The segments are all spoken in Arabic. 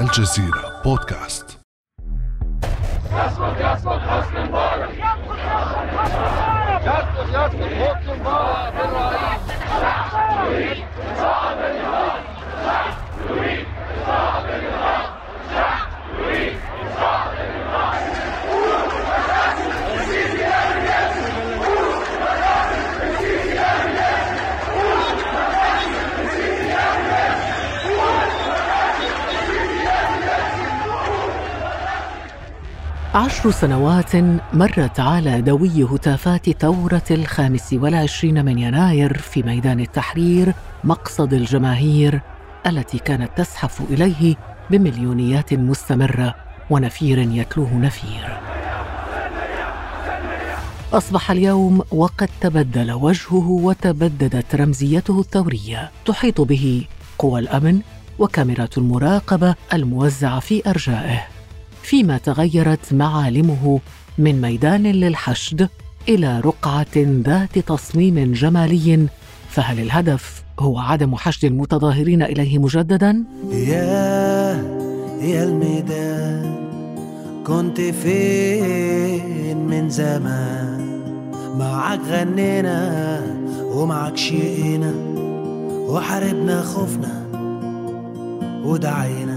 الجزيرة بودكاست يسقط يسقط حسني مبارك يسقط يسقط حسني مبارك بالرئيس عشر سنوات مرت على دوي هتافات ثورة الخامس والعشرين من يناير في ميدان التحرير مقصد الجماهير التي كانت تزحف إليه بمليونيات مستمرة ونفير يتلوه نفير. أصبح اليوم وقد تبدل وجهه وتبددت رمزيته الثورية. تحيط به قوى الأمن وكاميرات المراقبة الموزعة في أرجائه. فيما تغيرت معالمه من ميدان للحشد إلى رقعة ذات تصميم جمالي فهل الهدف هو عدم حشد المتظاهرين إليه مجددا؟ يا يا الميدان كنت فين من زمان؟ معك غنينا ومعك شقينا وحاربنا خوفنا ودعينا.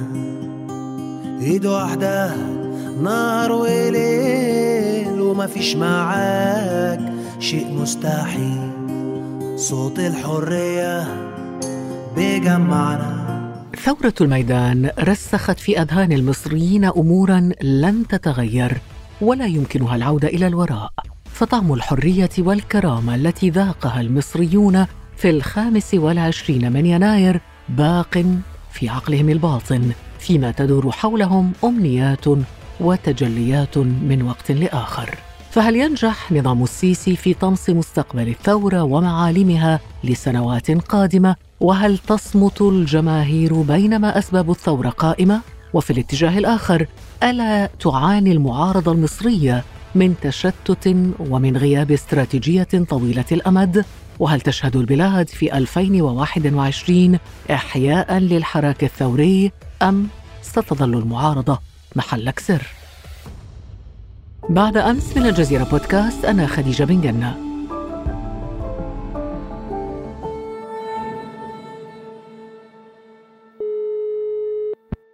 ايد واحدة نهار وليل ومفيش معاك. شيء مستحيل صوت الحرية بيجمعنا. ثورة الميدان رسخت في أذهان المصريين أمورا لن تتغير ولا يمكنها العودة إلى الوراء. فطعم الحرية والكرامة التي ذاقها المصريون في الخامس والعشرين من يناير باق في عقلهم الباطن. فيما تدور حولهم أمنيات وتجليات من وقت لآخر. فهل ينجح نظام السيسي في طمس مستقبل الثورة ومعالمها لسنوات قادمة؟ وهل تصمت الجماهير بينما أسباب الثورة قائمة؟ وفي الاتجاه الآخر ألا تعاني المعارضة المصرية من تشتت ومن غياب استراتيجية طويلة الأمد؟ وهل تشهد البلاد في 2021 احياء للحراك الثوري؟ أم ستظل المعارضة محلك سر بعد أمس من الجزيرة بودكاست أنا خديجة بن جنة.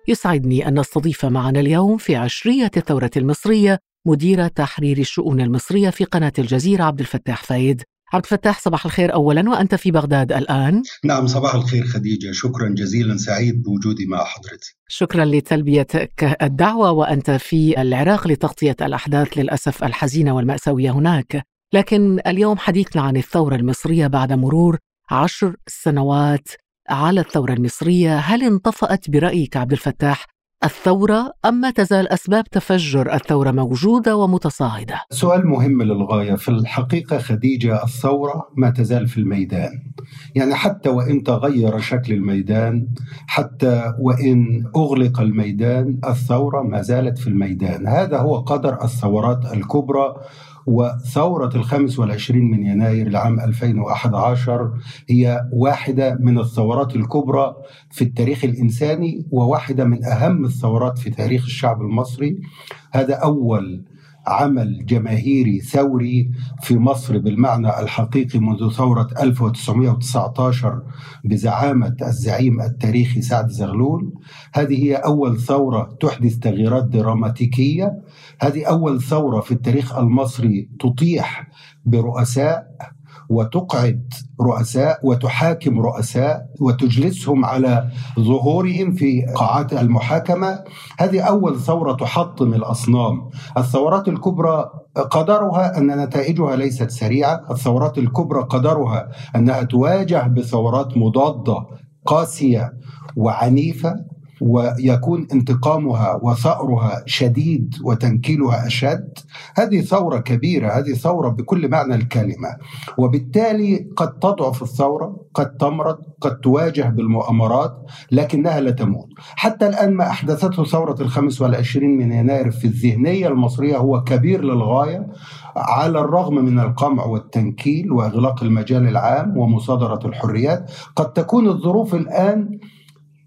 يسعدني أن نستضيف معنا اليوم في عشرية الثورة المصرية مدير تحرير الشؤون المصرية في قناة الجزيرة عبد الفتاح فايد. عبد الفتاح صباح الخير أولا. وأنت في بغداد الآن. نعم صباح الخير خديجة. شكرا جزيلا سعيد بوجودي مع حضرتك. شكرا لتلبيتك الدعوة. وأنت في العراق لتغطية الأحداث للأسف الحزينة والمأساوية هناك. لكن اليوم حديثنا عن الثورة المصرية بعد مرور عشر سنوات على الثورة المصرية. هل انطفأت برأيك عبد الفتاح الثورة أم ما تزال أسباب تفجر الثورة موجودة ومتصاعدة؟ سؤال مهم للغاية. في الحقيقة خديجة الثورة ما تزال في الميدان. يعني حتى وإن تغير شكل الميدان حتى وإن أغلق الميدان الثورة ما زالت في الميدان. هذا هو قدر الثورات الكبرى وثورة الخامس والعشرين من يناير العام 2011 هي واحدة من الثورات الكبرى في التاريخ الإنساني وواحدة من أهم الثورات في تاريخ الشعب المصري. هذا أول عمل جماهيري ثوري في مصر بالمعنى الحقيقي منذ ثورة 1919 بزعامة الزعيم التاريخي سعد زغلول. هذه هي أول ثورة تحدث تغييرات دراماتيكية. هذه أول ثورة في التاريخ المصري تطيح برؤساء وتقعد رؤساء وتحاكم رؤساء وتجلسهم على ظهورهم في قاعات المحاكمة. هذه أول ثورة تحطم الأصنام. الثورات الكبرى قدرها أن نتائجها ليست سريعة. الثورات الكبرى قدرها أنها تواجه بثورات مضادة قاسية وعنيفة. ويكون انتقامها وثأرها شديد وتنكيلها أشد. هذه ثورة كبيرة هذه ثورة بكل معنى الكلمة. وبالتالي قد تضعف الثورة قد تمرض قد تواجه بالمؤامرات لكنها لا تموت. حتى الآن ما أحدثته ثورة الخامس والعشرين من يناير في الذهنية المصرية هو كبير للغاية على الرغم من القمع والتنكيل وإغلاق المجال العام ومصادرة الحريات. قد تكون الظروف الآن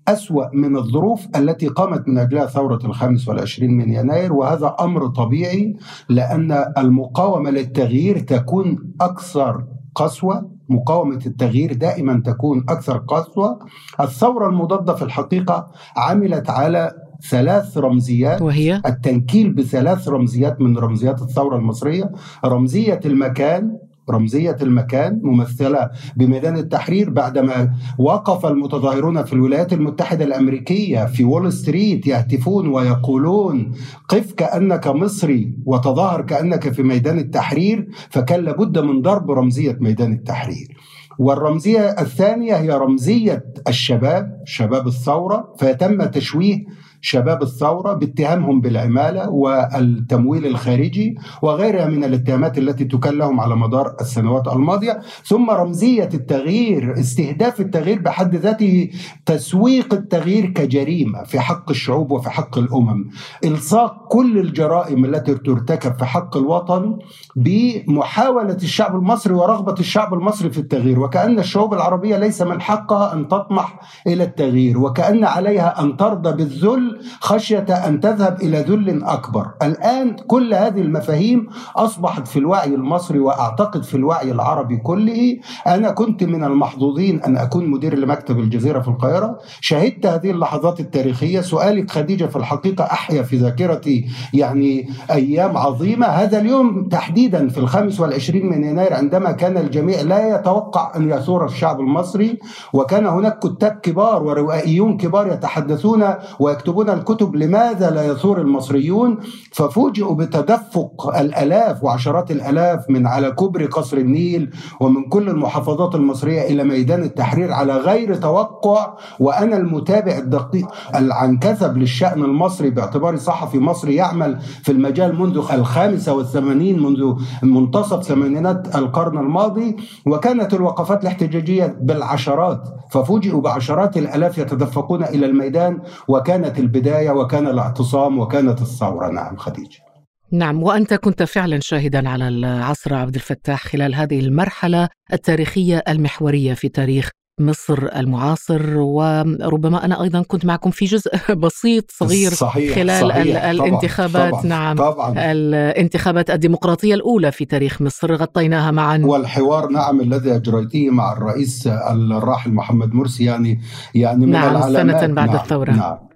أسوأ من الظروف التي قامت من أجلها ثورة الخامس والعشرين من يناير وهذا أمر طبيعي لأن المقاومة للتغيير تكون أكثر قسوة مقاومة التغيير دائما تكون أكثر قسوة. الثورة المضادة في الحقيقة عملت على ثلاث رمزيات. وهي؟ التنكيل بثلاث رمزيات من رمزيات الثورة المصرية. رمزية المكان رمزية المكان ممثلة بميدان التحرير بعدما وقف المتظاهرون في الولايات المتحدة الأمريكية في وول ستريت يهتفون ويقولون قف كأنك مصري وتظاهر كأنك في ميدان التحرير فكان لابد من ضرب رمزية ميدان التحرير. والرمزية الثانية هي رمزية الشباب شباب الثورة فيتم تشويه شباب الثورة باتهامهم بالعمالة والتمويل الخارجي وغيرها من الاتهامات التي تكل لهم على مدار السنوات الماضية. ثم رمزية التغيير استهداف التغيير بحد ذاته تسويق التغيير كجريمة في حق الشعوب وفي حق الأمم. إلصاق كل الجرائم التي ترتكب في حق الوطن بمحاولة الشعب المصري ورغبة الشعب المصري في التغيير. وكأن الشعوب العربية ليس من حقها أن تطمح إلى التغيير وكأن عليها أن ترضى بالذل خشية أن تذهب إلى ذل أكبر. الآن كل هذه المفاهيم أصبحت في الوعي المصري وأعتقد في الوعي العربي كله. أنا كنت من المحظوظين أن أكون مدير لمكتب الجزيرة في القاهرة. شهدت هذه اللحظات التاريخية. سؤالك خديجة في الحقيقة أحيا في ذاكرتي يعني أيام عظيمة. هذا اليوم تحديدا في الخامس والعشرين من يناير عندما كان الجميع لا يتوقع أن يثور الشعب المصري وكان هناك كتاب كبار وروائيون كبار يتحدثون ويكتبون الكتب لماذا لا يثور المصريون؟ ففوجئوا بتدفق الآلاف وعشرات الآلاف من على كبر قصر النيل ومن كل المحافظات المصرية إلى ميدان التحرير على غير توقع. وأنا المتابع الدقيق العنكثب للشأن المصري باعتباري صحفي مصري يعمل في المجال منذ الخامسة والثمانين منذ منتصف ثمانينات القرن الماضي. وكانت الوقفات الاحتجاجية بالعشرات ففوجئوا بعشرات الآلاف يتدفقون إلى الميدان. وكانت البداية وكان الاعتصام وكانت الثورة. نعم خديجة. نعم وأنت كنت فعلا شاهدا على العصر عبد الفتاح خلال هذه المرحلة التاريخية المحورية في تاريخ مصر المعاصر. وربما أنا أيضا كنت معكم في جزء بسيط صغير صحيح خلال صحيح ال- الانتخابات. طبعا نعم طبعا. الانتخابات الديمقراطية الأولى في تاريخ مصر غطيناها معا. والحوار نعم الذي أجريتيه مع الرئيس الراحل محمد مرسي يعني يعني من نعم، العلامات. سنة بعد نعم الثورة. نعم.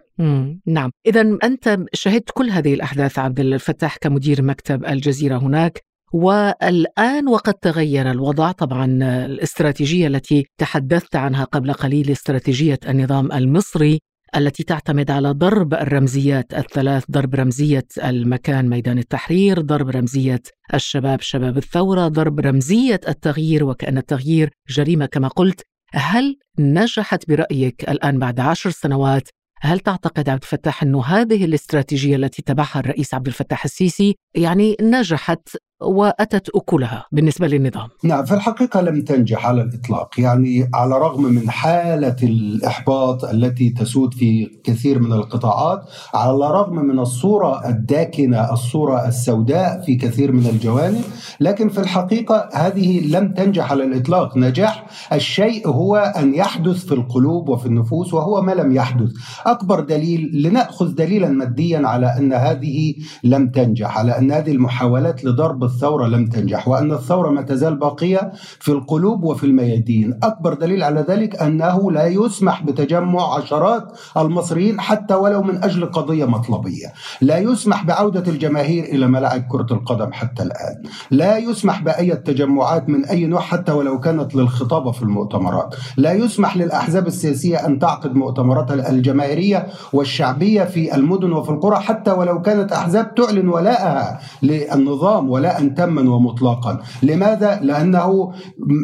نعم. إذا أنت شهدت كل هذه الأحداث عبد الفتاح كمدير مكتب الجزيرة هناك والآن وقد تغير الوضع طبعا الاستراتيجية التي تحدثت عنها قبل قليل استراتيجية النظام المصري التي تعتمد على ضرب الرمزيات الثلاث ضرب رمزية المكان ميدان التحرير ضرب رمزية الشباب شباب الثورة ضرب رمزية التغيير وكأن التغيير جريمة كما قلت. هل نجحت برأيك الآن بعد عشر سنوات هل تعتقد عبد الفتاح أنه هذه الاستراتيجية التي تبعها الرئيس عبد الفتاح السيسي يعني نجحت وأتت أكلها بالنسبة للنظام. نعم في الحقيقة لم تنجح على الإطلاق. يعني على الرغم من حالة الإحباط التي تسود في كثير من القطاعات على الرغم من الصورة الداكنة الصورة السوداء في كثير من الجوانب لكن في الحقيقة هذه لم تنجح على الإطلاق. نجاح الشيء هو أن يحدث في القلوب وفي النفوس وهو ما لم يحدث. أكبر دليل لنأخذ دليلا ماديا على أن هذه لم تنجح على أن هذه المحاولات لضرب الثورة لم تنجح وأن الثورة ما تزال باقية في القلوب وفي الميادين. أكبر دليل على ذلك أنه لا يسمح بتجمع عشرات المصريين حتى ولو من أجل قضية مطلبية. لا يسمح بعودة الجماهير إلى ملاعب كرة القدم حتى الآن. لا يسمح بأي تجمعات من أي نوع حتى ولو كانت للخطابة في المؤتمرات. لا يسمح للأحزاب السياسية أن تعقد مؤتمراتها الجماهيرية والشعبية في المدن وفي القرى حتى ولو كانت أحزاب تعلن ولاءها للنظام ولاء تما ومطلقا لماذا؟ لأنه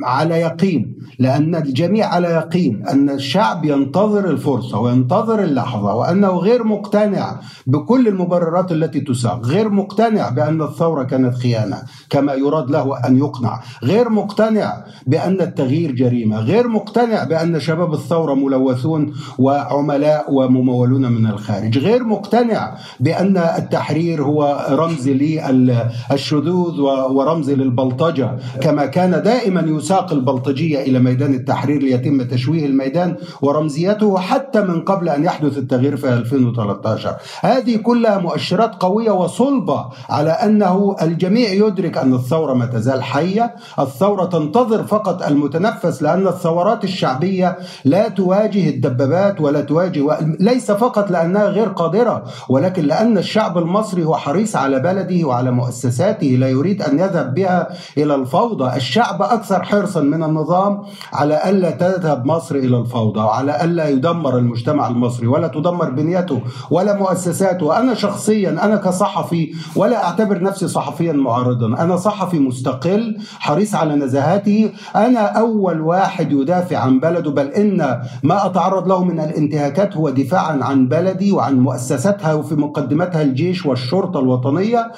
على يقين لأن الجميع على يقين أن الشعب ينتظر الفرصة وينتظر اللحظة وأنه غير مقتنع بكل المبررات التي تساق غير مقتنع بأن الثورة كانت خيانة كما يراد له أن يقنع غير مقتنع بأن التغيير جريمة غير مقتنع بأن شباب الثورة ملوثون وعملاء وممولون من الخارج غير مقتنع بأن التحرير هو رمز للشذوذ الشذوذ ورمز للبلطجة كما كان دائما يساق البلطجية إلى ميدان التحرير ليتم تشويه الميدان ورمزيته حتى من قبل أن يحدث التغيير في 2013 هذه كلها مؤشرات قوية وصلبة على أنه الجميع يدرك أن الثورة ما تزال حية. الثورة تنتظر فقط المتنفس لأن الثورات الشعبية لا تواجه الدبابات ولا تواجه ليس فقط لأنها غير قادرة ولكن لأن الشعب المصري هو حريص على بلده وعلى مؤسساته لا يريد أن يذهب بها إلى الفوضى. الشعب أكثر حرصا من النظام على ألا تذهب مصر إلى الفوضى وعلى ألا يدمر المجتمع المصري ولا تدمر بنيته ولا مؤسساته. أنا شخصيا أنا كصحفي ولا أعتبر نفسي صحفيا معارضا. أنا صحفي مستقل حريص على نزاهته أنا أول واحد يدافع عن بلده بل إن ما أتعرض له من الانتهاكات هو دفاعا عن بلدي وعن مؤسساتها وفي مقدمتها الجيش والشرطة الوطنية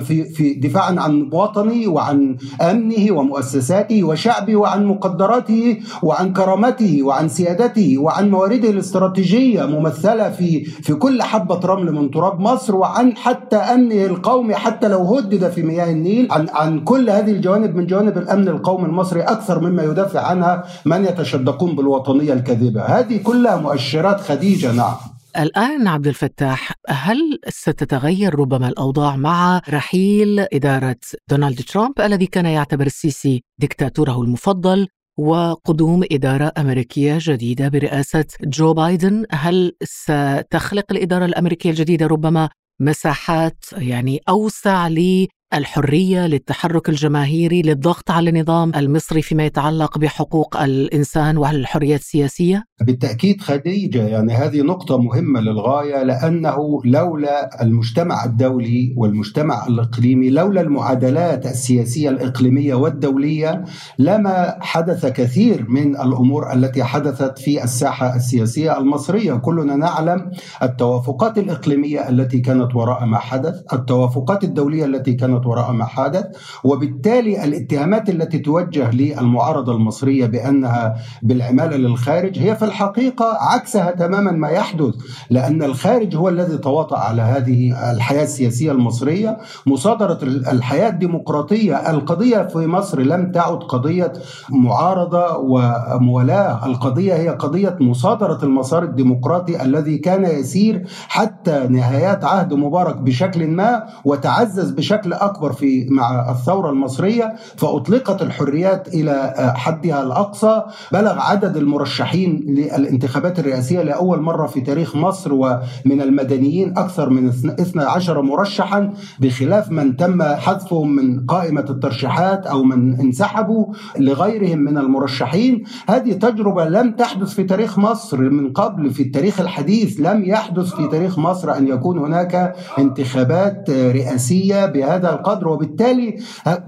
في في عن وطني وعن أمنه ومؤسساته وشعبه وعن مقدراته وعن كرامته وعن سيادته وعن موارده الاستراتيجية ممثلة في في كل حبة رمل من تراب مصر وعن حتى أمنه القومي حتى لو هدد في مياه النيل. عن عن كل هذه الجوانب من جوانب الأمن القومي المصري أكثر مما يدافع عنها من يتشدقون بالوطنية الكاذبه هذه كلها مؤشرات خديجة نعم. الآن عبد الفتاح هل ستتغير ربما الأوضاع مع رحيل إدارة دونالد ترامب الذي كان يعتبر السيسي دكتاتوره المفضل وقدوم إدارة أمريكية جديدة برئاسة جو بايدن؟ هل ستخلق الإدارة الأمريكية الجديدة ربما مساحات يعني أوسع الحرية للتحرك الجماهيري للضغط على النظام المصري فيما يتعلق بحقوق الإنسان والحريات السياسية؟ بالتأكيد خديجة يعني هذه نقطة مهمة للغاية لأنه لولا المجتمع الدولي والمجتمع الإقليمي لولا المعادلات السياسية الإقليمية والدولية لما حدث كثير من الأمور التي حدثت في الساحة السياسية المصرية كلنا نعلم التوافقات الإقليمية التي كانت وراء ما حدث التوافقات الدولية التي كانت وراء ما حدث وبالتالي الاتهامات التي توجه للمعارضة المصرية بأنها بالعمالة للخارج هي في الحقيقة عكسها تماما ما يحدث لأن الخارج هو الذي تواطأ على هذه الحياة السياسية المصرية. مصادرة الحياة الديمقراطية القضية في مصر لم تعد قضية معارضة وموالاة. القضية هي قضية مصادرة المسار الديمقراطي الذي كان يسير حتى نهايات عهد مبارك بشكل ما وتعزز بشكل أكبر في مع الثورة المصرية فأطلقت الحريات إلى حدها الأقصى بلغ عدد المرشحين للانتخابات الرئاسية لأول مرة في تاريخ مصر ومن المدنيين أكثر من 12 مرشحا بخلاف من تم حذفهم من قائمة الترشيحات أو من انسحبوا لغيرهم من المرشحين. هذه تجربة لم تحدث في تاريخ مصر من قبل في التاريخ الحديث لم يحدث في تاريخ مصر أن يكون هناك انتخابات رئاسية بهذا القدر وبالتالي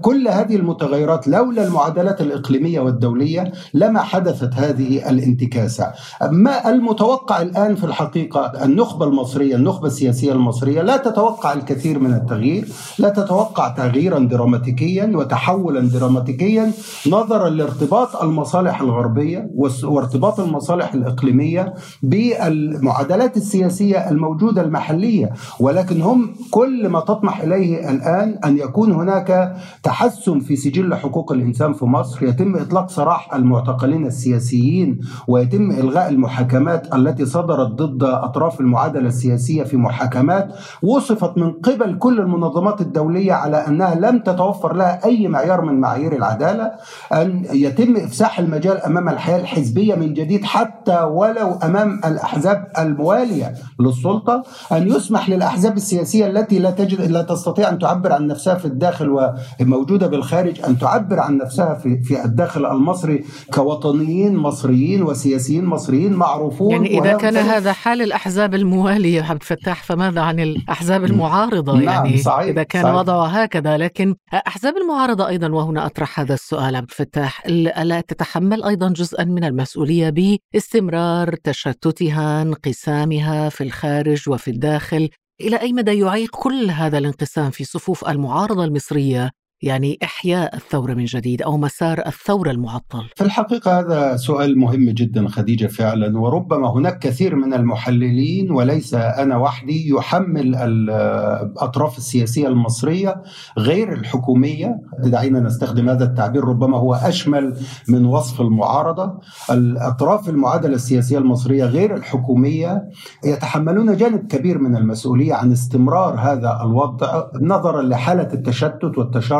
كل هذه المتغيرات لولا المعادلات الإقليمية والدولية لما حدثت هذه الانتكاسة. ما المتوقع الآن في الحقيقة؟ النخبة المصرية النخبة السياسية المصرية لا تتوقع الكثير من التغيير لا تتوقع تغييرا دراماتيكيا وتحولا دراماتيكيا نظرا لارتباط المصالح الغربية وارتباط المصالح الإقليمية بالمعادلات السياسية الموجودة المحلية. ولكن هم كل ما تطمح إليه الآن أن يكون هناك تحسن في سجل حقوق الإنسان في مصر. يتم إطلاق سراح المعتقلين السياسيين ويتم إلغاء المحاكمات التي صدرت ضد أطراف المعادلة السياسية في محاكمات وصفت من قبل كل المنظمات الدولية على أنها لم تتوفر لها أي معيار من معايير العدالة. أن يتم إفساح المجال أمام الحياة الحزبية من جديد حتى ولو أمام الأحزاب الموالية للسلطة. أن يسمح للأحزاب السياسية التي لا تجد لا تستطيع أن تعبر عن نفسها في الداخل وموجودة بالخارج أن تعبر عن نفسها في, في الداخل المصري كوطنيين مصريين وسياسيين مصريين معروفون يعني إذا كان هذا حال الأحزاب الموالية عبد الفتاح فماذا عن الأحزاب المعارضة نعم يعني صحيح إذا كان صحيح. وضعها هكذا لكن أحزاب المعارضة أيضا وهنا أطرح هذا السؤال عبد الفتاح ألا تتحمل أيضا جزءا من المسؤولية باستمرار تشتتها انقسامها في الخارج وفي الداخل إلى أي مدى يعيق كل هذا الانقسام في صفوف المعارضة المصرية؟ يعني إحياء الثورة من جديد أو مسار الثورة المعطل. في الحقيقة هذا سؤال مهم جدا خديجة فعلا. وربما هناك كثير من المحللين وليس أنا وحدي يحمل الأطراف السياسية المصرية غير الحكومية. دعينا نستخدم هذا التعبير ربما هو أشمل من وصف المعارضة. الأطراف المعادلة السياسية المصرية غير الحكومية يتحملون جانب كبير من المسؤولية عن استمرار هذا الوضع نظرا لحالة التشتت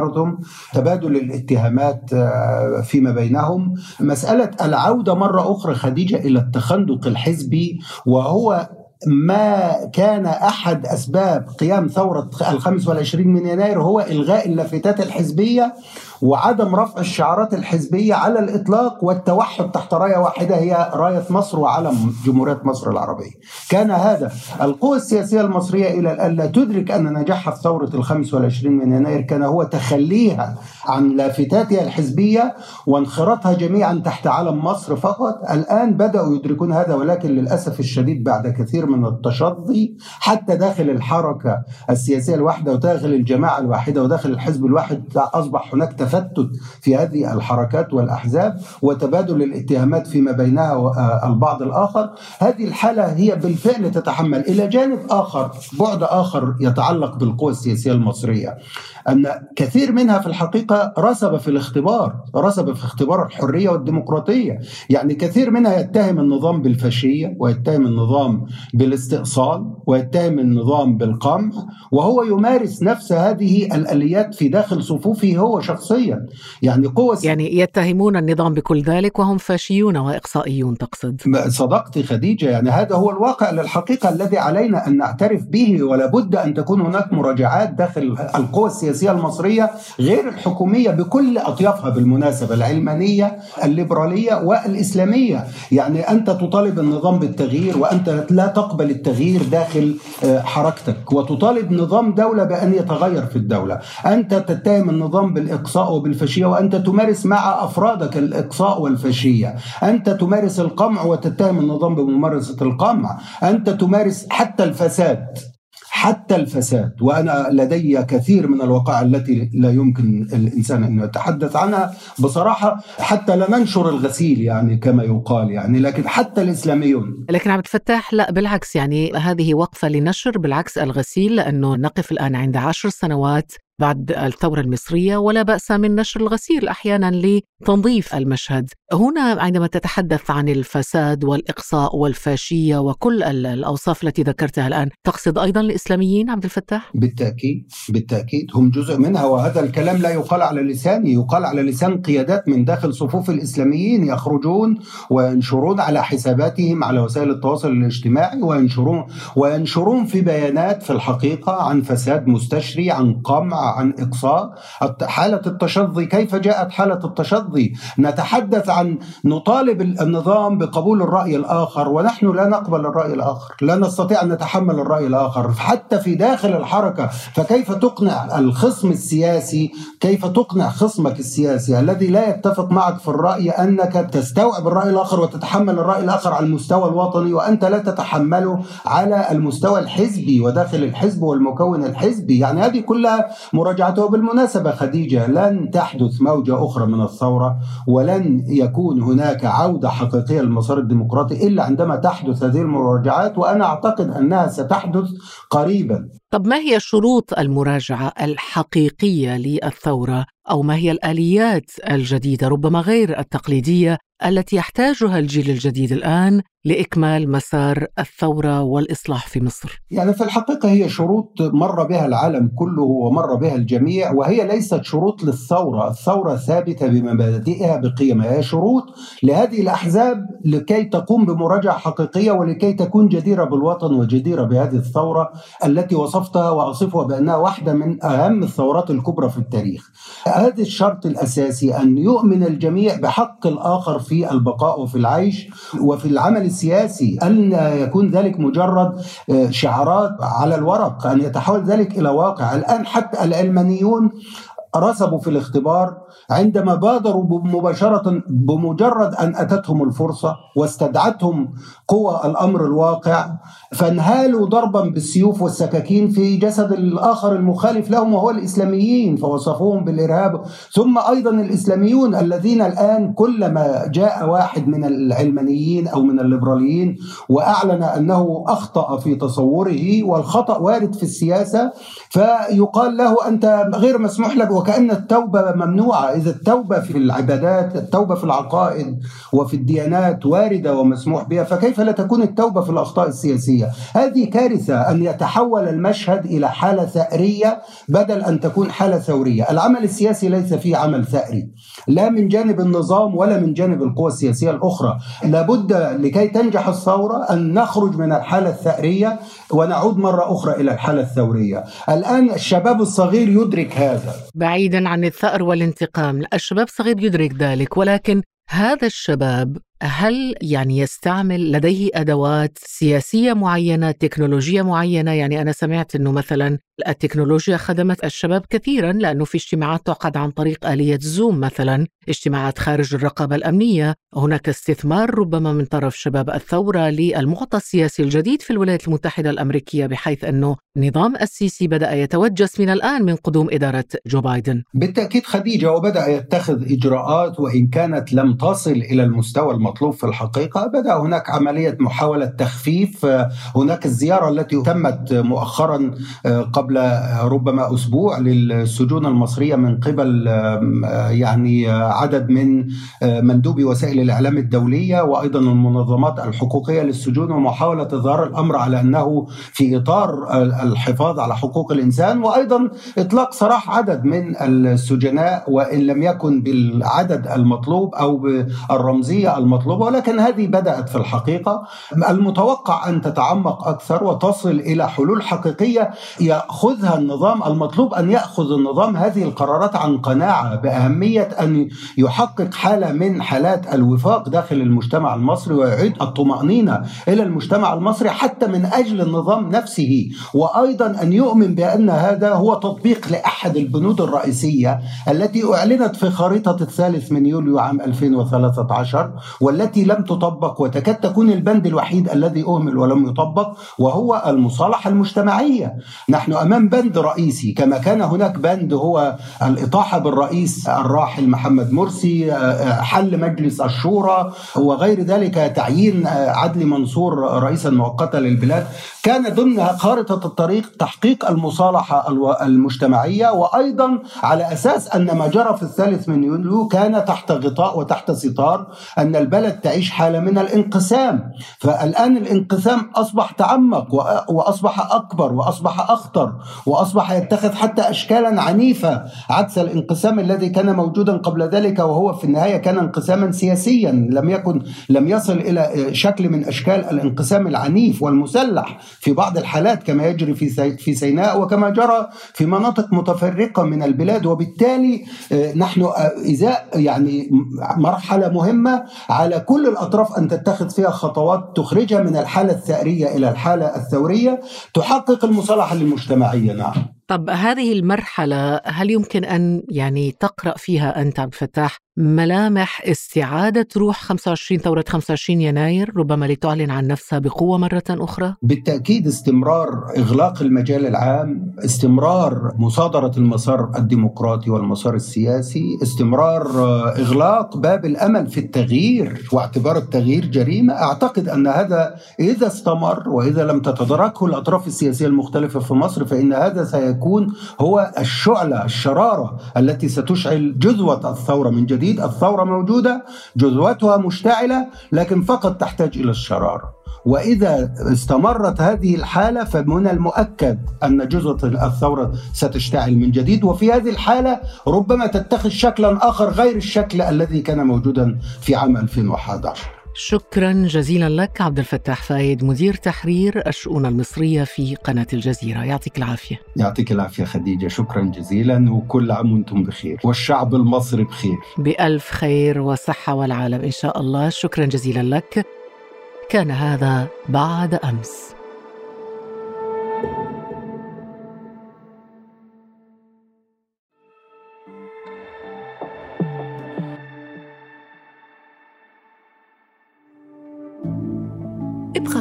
والتشرذم تبادل الاتهامات آه، فيما بينهم. مسألة العودة مرة أخرى خديجة إلى التخندق الحزبي وهو ما كان أحد أسباب قيام ثورة الخامس والعشرين من يناير هو إلغاء اللافتات الحزبية. وعدم رفع الشعارات الحزبية على الإطلاق والتوحد تحت راية واحدة هي راية مصر وعلم جمهورية مصر العربية. كان هذا القوى السياسية المصرية إلى الآن لا تدرك أن نجاحها في ثورة الخامس والعشرين من يناير كان هو تخليها عن لافتاتها الحزبية وانخراطها جميعا تحت علم مصر فقط. الآن بدأوا يدركون هذا ولكن للأسف الشديد بعد كثير من التشظي حتى داخل الحركة السياسية الواحدة وداخل الجماعة الواحدة وداخل الحزب الواحد أصبح هناك تفتت في هذه الحركات والأحزاب وتبادل الاتهامات فيما بينها والبعض الآخر. هذه الحالة هي بالفعل تتحمل إلى جانب آخر بعد آخر يتعلق بالقوى السياسية المصرية. أن كثير منها في الحقيقة رسب في الاختبار رسب في اختبار الحرية والديمقراطية. يعني كثير منها يتهم النظام بالفاشية ويتهم النظام بالاستئصال ويتهم النظام بالقمع وهو يمارس نفس هذه الآليات في داخل صفوفه هو شخصيا. يعني قوة يعني يتهمون النظام بكل ذلك وهم فاشيون وإقصائيون تقصد. صدقت خديجة يعني هذا هو الواقع للحقيقة الذي علينا أن نعترف به ولا بد أن تكون هناك مراجعات داخل القوى السياسية المصرية غير الحكومية بكل أطيافها بالمناسبة العلمانية الليبرالية والإسلامية. يعني أنت تطالب النظام بالتغيير وأنت لا تقبل التغيير داخل آه، حركتك وتطالب نظام دولة بأن يتغير في الدولة. أنت تتهم النظام بالإقصاء وبالفاشية وأنت تمارس مع أفرادك الإقصاء والفاشية. أنت تمارس القمع وتتهم النظام بممارسة القمع. أنت تمارس حتى الفساد. حتى الفساد وأنا لدي كثير من الوقائع التي لا يمكن الإنسان أن يتحدث عنها. بصراحة حتى لا ننشر الغسيل يعني كما يقال يعني لكن حتى الإسلاميون. لكن عبد الفتاح لا بالعكس يعني هذه وقفة لنشر بالعكس الغسيل لأنه نقف الآن عند عشر سنوات بعد الثورة المصرية ولا بأس من نشر الغسيل أحيانا لتنظيف المشهد. هنا عندما تتحدث عن الفساد والإقصاء والفاشية وكل الأوصاف التي ذكرتها الآن تقصد أيضا الإسلاميين عبد الفتاح؟ بالتأكيد بالتأكيد. هم جزء منها وهذا الكلام لا يقال على لساني يقال على لسان قيادات من داخل صفوف الإسلاميين يخرجون وينشرون على حساباتهم على وسائل التواصل الاجتماعي وينشرون وينشرون في بيانات في الحقيقة عن فساد مستشري عن قمع عن إقصاء. حالة التشظي كيف جاءت حالة التشظي؟ نتحدث نطالب النظام بقبول الرأي الآخر ونحن لا نقبل الرأي الآخر لا نستطيع أن نتحمل الرأي الآخر. حتى في داخل الحركة فكيف تقنع الخصم السياسي؟ كيف تقنع خصمك السياسي الذي لا يتفق معك في الرأي أنك تستوعب الرأي الآخر وتتحمل الرأي الآخر على المستوى الوطني وأنت لا تتحمله على المستوى الحزبي وداخل الحزب والمكون الحزبي؟ يعني هذه كلها مراجعته بالمناسبة خديجة. لن تحدث موجة أخرى من الثورة ولن يكون هناك عودة حقيقية للمسار الديمقراطي إلا عندما تحدث هذه المراجعات وأنا أعتقد أنها ستحدث قريبا. طب ما هي شروط المراجعة الحقيقية للثورة؟ أو ما هي الآليات الجديدة ربما غير التقليدية التي يحتاجها الجيل الجديد الآن؟ لإكمال مسار الثورة والإصلاح في مصر. يعني في الحقيقة هي شروط مر بها العالم كله ومر بها الجميع وهي ليست شروط للثورة. الثورة ثابتة بمبادئها بقيمها. هي شروط لهذه الأحزاب لكي تقوم بمراجعة حقيقية ولكي تكون جديرة بالوطن وجديرة بهذه الثورة التي وصفتها وأصفها بأنها واحدة من أهم الثورات الكبرى في التاريخ. هذا الشرط الأساسي أن يؤمن الجميع بحق الآخر في البقاء وفي العيش وفي العمل السياسي أن يكون ذلك مجرد آه، شعارات على الورق أن يتحول ذلك إلى واقع. الآن حتى العلمانيون رسبوا في الاختبار عندما بادروا مباشرة بمجرد أن أتتهم الفرصة واستدعتهم قوى الأمر الواقع فانهالوا ضربا بالسيوف والسكاكين في جسد الآخر المخالف لهم وهو الإسلاميين فوصفوهم بالإرهاب. ثم أيضا الإسلاميون الذين الآن كلما جاء واحد من العلمانيين أو من الليبراليين وأعلن أنه أخطأ في تصوره والخطأ وارد في السياسة فيقال له أنت غير مسموح لك وكأن التوبة ممنوعة. إذا التوبة في العبادات التوبة في العقائد وفي الديانات واردة ومسموح بها فكيف لا تكون التوبة في الأخطاء السياسية؟ هذه كارثة أن يتحول المشهد إلى حالة ثأرية بدل أن تكون حالة ثورية. العمل السياسي ليس فيه عمل ثأري لا من جانب النظام ولا من جانب القوى السياسية الأخرى. لابد لكي تنجح الثورة أن نخرج من الحالة الثأرية ونعود مرة أخرى إلى الحالة الثورية. الآن الشباب الصغير يدرك هذا. بعيدا عن الثأر والانتقام. الشباب الصغير يدرك ذلك ولكن هذا الشباب هل يعني يستعمل لديه أدوات سياسية معينة، تكنولوجيا معينة، يعني أنا سمعت إنه مثلا التكنولوجيا خدمت الشباب كثيرا لأنه في اجتماعات تعقد عن طريق آلية زوم مثلا، اجتماعات خارج الرقابة الأمنية، هناك استثمار ربما من طرف شباب الثورة للمعطى السياسي الجديد في الولايات المتحدة الأمريكية بحيث إنه النظام السيسي بدأ يتوجس من الآن من قدوم إدارة جو بايدن. بالتأكيد خديجة وبدأ يتخذ إجراءات وإن كانت لم تصل إلى المستوى المطلوب في الحقيقة، بدا هناك عملية محاولة تخفيف، هناك الزيارة التي تمت مؤخرا قبل ربما أسبوع للسجون المصرية من قبل يعني عدد من مندوبي وسائل الإعلام الدولية وأيضا المنظمات الحقوقية للسجون ومحاولة إظهار الأمر على أنه في إطار الحفاظ على حقوق الإنسان وأيضا إطلاق سراح عدد من السجناء وإن لم يكن بالعدد المطلوب أو بالرمزيه المطلوبة ولكن هذه بدأت في الحقيقة. المتوقع أن تتعمق أكثر وتصل إلى حلول حقيقية يأخذها النظام المطلوب أن يأخذ النظام. هذه القرارات عن قناعة بأهمية أن يحقق حالة من حالات الوفاق داخل المجتمع المصري ويعيد الطمأنينة إلى المجتمع المصري حتى من أجل النظام نفسه. وأيضا أن يؤمن بأن هذا هو تطبيق لأحد البنود الرئيسية التي أعلنت في خريطة الثالث من يوليو عام 2013 والتي لم تطبق وتكاد تكون البند الوحيد الذي أهمل ولم يطبق وهو المصالحة المجتمعية. نحن أمام بند رئيسي كما كان هناك بند هو الإطاحة بالرئيس الراحل محمد مرسي حل مجلس الشورى وغير ذلك تعيين عدلي منصور رئيسا مؤقتا للبلاد. كان ضمن خارطة الطريق تحقيق المصالحة المجتمعية وأيضا على أساس أن ما جرى في الثالث من يوليو كان تحت غطاء وتحت ستار أن البلد تعيش حالة من الانقسام. فالآن الانقسام أصبح تعمق وأصبح أكبر وأصبح أخطر وأصبح يتخذ حتى اشكالا عنيفة عكس الانقسام الذي كان موجودا قبل ذلك وهو في النهاية كان انقساما سياسيا. لم يكن لم يصل إلى شكل من أشكال الانقسام العنيف والمسلح في بعض الحالات كما يجري في في سيناء وكما جرى في مناطق متفرقة من البلاد. وبالتالي نحن ازاء يعني مرحلة مهمة على كل الأطراف أن تتخذ فيها خطوات تخرجها من الحالة الثأرية إلى الحالة الثورية تحقق المصالحة المجتمعية نعم. طب هذه المرحلة هل يمكن أن يعني تقرأ فيها أنت عبد الفتاح؟ ملامح استعادة روح 25 ثورة 25 يناير ربما لتعلن عن نفسها بقوة مرة أخرى؟ بالتأكيد استمرار إغلاق المجال العام استمرار مصادرة المسار الديمقراطي والمسار السياسي استمرار إغلاق باب الأمل في التغيير واعتبار التغيير جريمة أعتقد أن هذا إذا استمر وإذا لم تتداركه الأطراف السياسية المختلفة في مصر فإن هذا سيكون هو الشعلة الشرارة التي ستشعل جذوة الثورة من جديد جديد الثورة موجودة جذوتها مشتعلة لكن فقط تحتاج إلى الشرارة. وإذا استمرت هذه الحالة فمن المؤكد أن جزوة الثورة ستشتعل من جديد. وفي هذه الحالة ربما تتخذ شكلا آخر غير الشكل الذي كان موجودا في عام 2011 شكرا جزيلا لك عبد الفتاح فايد مدير تحرير الشؤون المصرية في قناة الجزيرة. يعطيك العافية. يعطيك العافية خديجة شكرا جزيلا وكل عام وأنتم بخير. والشعب المصري بخير. بألف خير وصحة والعالم إن شاء الله. شكرا جزيلا لك. كان هذا بعد أمس.